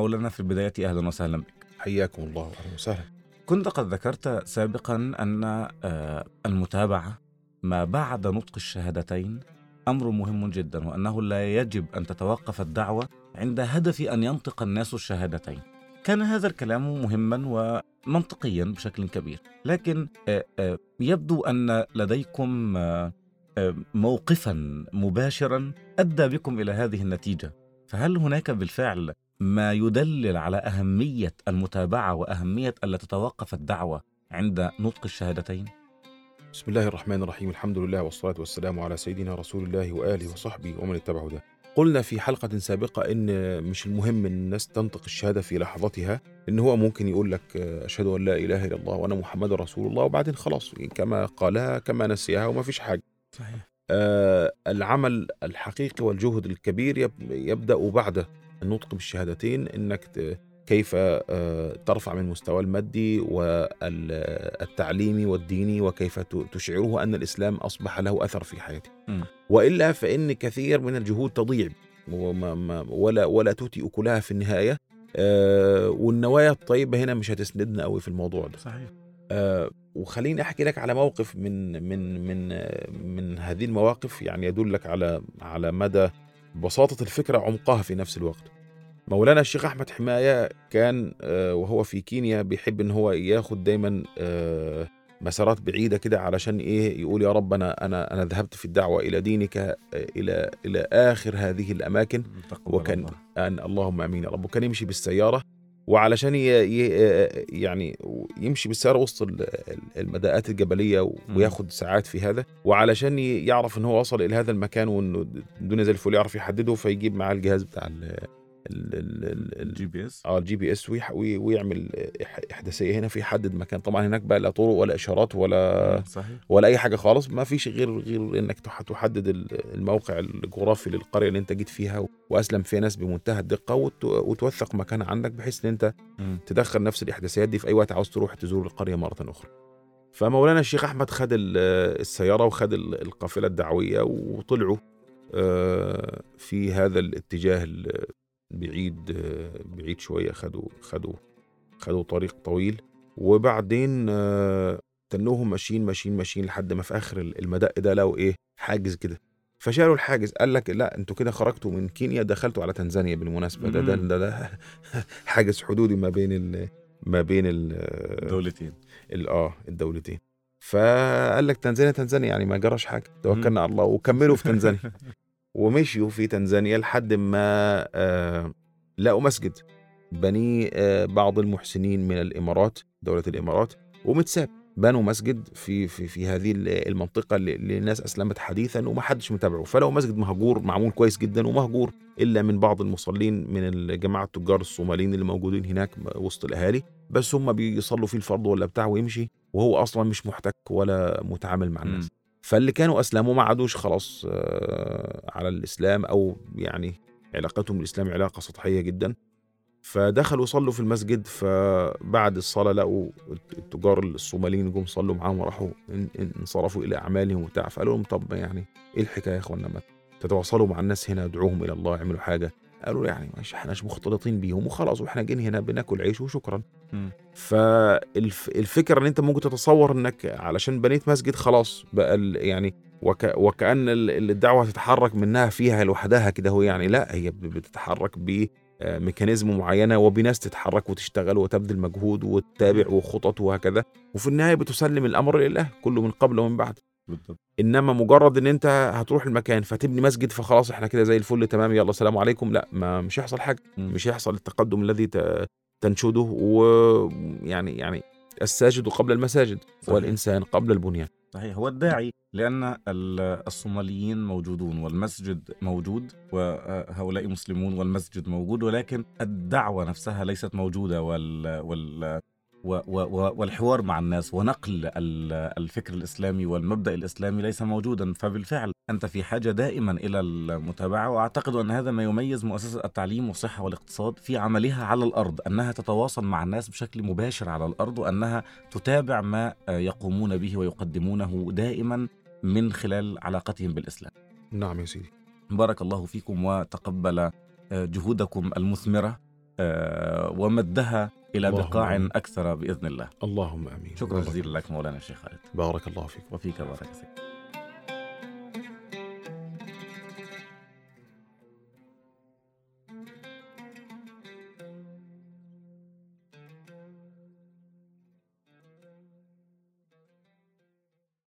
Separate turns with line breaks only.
مولانا في البدايه أهلا وسهلا بك.
حياكم الله أهلا وسهلا.
كنت قد ذكرت سابقا أن آه، المتابعة ما بعد نطق الشهادتين أمر مهم جدا وأنه لا يجب أن تتوقف الدعوة عند هدف أن ينطق الناس الشهادتين. كان هذا الكلام مهما ومنطقيا بشكل كبير، لكن آه، آه، يبدو أن لديكم موقفا مباشرا أدى بكم إلى هذه النتيجة، فهل هناك بالفعل ما يدلل على أهمية المتابعة وأهمية ألا تتوقف الدعوة عند نطق الشهادتين؟
بسم الله الرحمن الرحيم الحمد لله والصلاة والسلام على سيدنا رسول الله وآله وصحبه ومن اتبعه ده. قلنا في حلقة سابقة إن مش المهم إن الناس تنطق الشهادة في لحظتها إن هو ممكن يقول لك أشهد أن لا إله إلا الله وأنا محمد رسول الله وبعدين خلاص كما قالها كما نسيها وما فيش حاجة.
صحيح.
آه العمل الحقيقي والجهد الكبير يبدأ بعد النطق بالشهادتين إنك كيف ترفع من مستوى المادي والتعليمي والديني وكيف تشعره أن الإسلام أصبح له أثر في حياته. وإلا فإن كثير من الجهود تضيع ولا ولا تؤتي أكلها في النهاية والنوايا الطيبة هنا مش هتسندنا قوي في الموضوع ده.
صحيح.
وخليني أحكي لك على موقف من من من من هذه المواقف يعني يدلك على على مدى بساطه الفكرة عمقها في نفس الوقت. مولانا الشيخ أحمد حماية كان وهو في كينيا بيحب إن هو ياخد دايما مسارات بعيدة كده علشان إيه يقول يا رب أنا أنا أنا ذهبت في الدعوة إلى دينك إلى إلى آخر هذه الأماكن وكان. أن اللهم آمين يا رب وكان يمشي بالسيارة وعلشان يعني يمشي بالسياره وسط المداءات الجبلية وياخد ساعات في هذا وعلشان يعرف إن هو وصل إلى هذا المكان وإنه الدنيا زي الفل يعرف يحدده فيجيب معاه الجهاز بتاع
ال
GPS آه ال GPS ويعمل إحداثية هنا فيحدد مكان طبعا هناك بقى لا طرق ولا إشارات ولا
صحيح.
ولا أي حاجة خالص ما فيش غير غير إنك تحدد الموقع الجغرافي للقرية اللي أنت جيت فيها وأسلم فيها ناس بمنتهى الدقة وتوثق مكان عندك بحيث إن أنت
م.
تدخل نفس الإحداثيات دي في أي وقت عاوز تروح تزور القرية مرة أخرى فمولانا الشيخ أحمد خد السيارة وخد القافلة الدعوية وطلعوا في هذا الاتجاه بعيد بعيد شوية خدوا خدوا خدوا طريق طويل. وبعدين تنوهم ماشيين ماشيين ماشيين لحد ما في آخر المدق ده لقوا إيه؟ حاجز كده. فشالوا الحاجز قال لك لا أنتوا كده خرجتوا من كينيا دخلتوا على تنزانيا بالمناسبة. ده ده ده, ده حاجز حدودي ما بين ال ما بين
الدولتين
آه الدولتين. فقال لك تنزانيا تنزانيا يعني ما جراش حاجة. توكلنا على الله وكملوا في تنزانيا. ومشيوا في تنزانيا لحد ما آه لقوا مسجد بنيه آه بعض المحسنين من الإمارات دولة الإمارات ومتساب. بنوا مسجد في في في هذه المنطقة اللي الناس أسلمت حديثا وما حدش متابعه. فلقوا مسجد مهجور معمول كويس جدا ومهجور إلا من بعض المصلين من الجماعة التجار الصوماليين اللي موجودين هناك وسط الأهالي. بس هم بيصلوا فيه الفرض ولا بتاع ويمشي وهو أصلا مش محتك ولا متعامل مع الناس. م. فاللي كانوا أسلموا ما عادوش خلاص على الإسلام أو يعني علاقتهم بالإسلام علاقة سطحية جدا. فدخلوا صلوا في المسجد فبعد الصلاة لقوا التجار الصوماليين جم صلوا معاهم وراحوا انصرفوا إلى أعمالهم وبتاع. فقالوا لهم طب يعني إيه الحكاية يا اخوانا ما تتواصلوا مع الناس هنا ادعوهم إلى الله اعملوا حاجة. قالوا يعني مش احناش مختلطين بيهم وخلاص وإحنا جايين هنا بناكل عيش وشكرا. فالفكرة إن أنت ممكن تتصور إنك علشان بنيت مسجد خلاص بقى يعني وك وكأن ال- الدعوة تتحرك منها فيها لوحدها كده هو يعني لا هي ب- بتتحرك بميكانيزم معينة وبناس تتحرك وتشتغل وتبذل مجهود وتتابع وخطط وهكذا. وفي النهاية بتسلم الأمر لله كله من قبل ومن بعد.
بالضبط.
إنما مجرد إن أنت هتروح المكان فتبني مسجد فخلاص إحنا كده زي الفل تمام يلا السلام عليكم. لا ما مش هيحصل
حاجة.
مش هيحصل التقدم الذي تنشده ويعني يعني الساجد قبل المساجد
صحيح.
والإنسان قبل البنيان.
صحيح. هو الداعي لأن ال- الصوماليين موجودون والمسجد موجود وهؤلاء مسلمون والمسجد موجود ولكن الدعوة نفسها ليست موجودة وال, وال والحوار مع الناس ونقل ال- الفكر الإسلامي والمبدأ الإسلامي ليس موجودا فبالفعل أنت في حاجة دائما إلى المتابعة وأعتقد أن هذا ما يميز مؤسسة التعليم والصحة والاقتصاد في عملها على الأرض أنها تتواصل مع الناس بشكل مباشر على الأرض وأنها تتابع ما يقومون به ويقدمونه دائما من خلال علاقتهم بالإسلام.
نعم يا سيدي.
بارك الله فيكم وتقبل جهودكم المثمرة. آه، ومدها إلى بقاع. أكثر بإذن الله.
اللهم آمين.
شكرا جزيلا لك مولانا الشيخ خالد.
بارك الله فيك.
وفيك بارك سيدي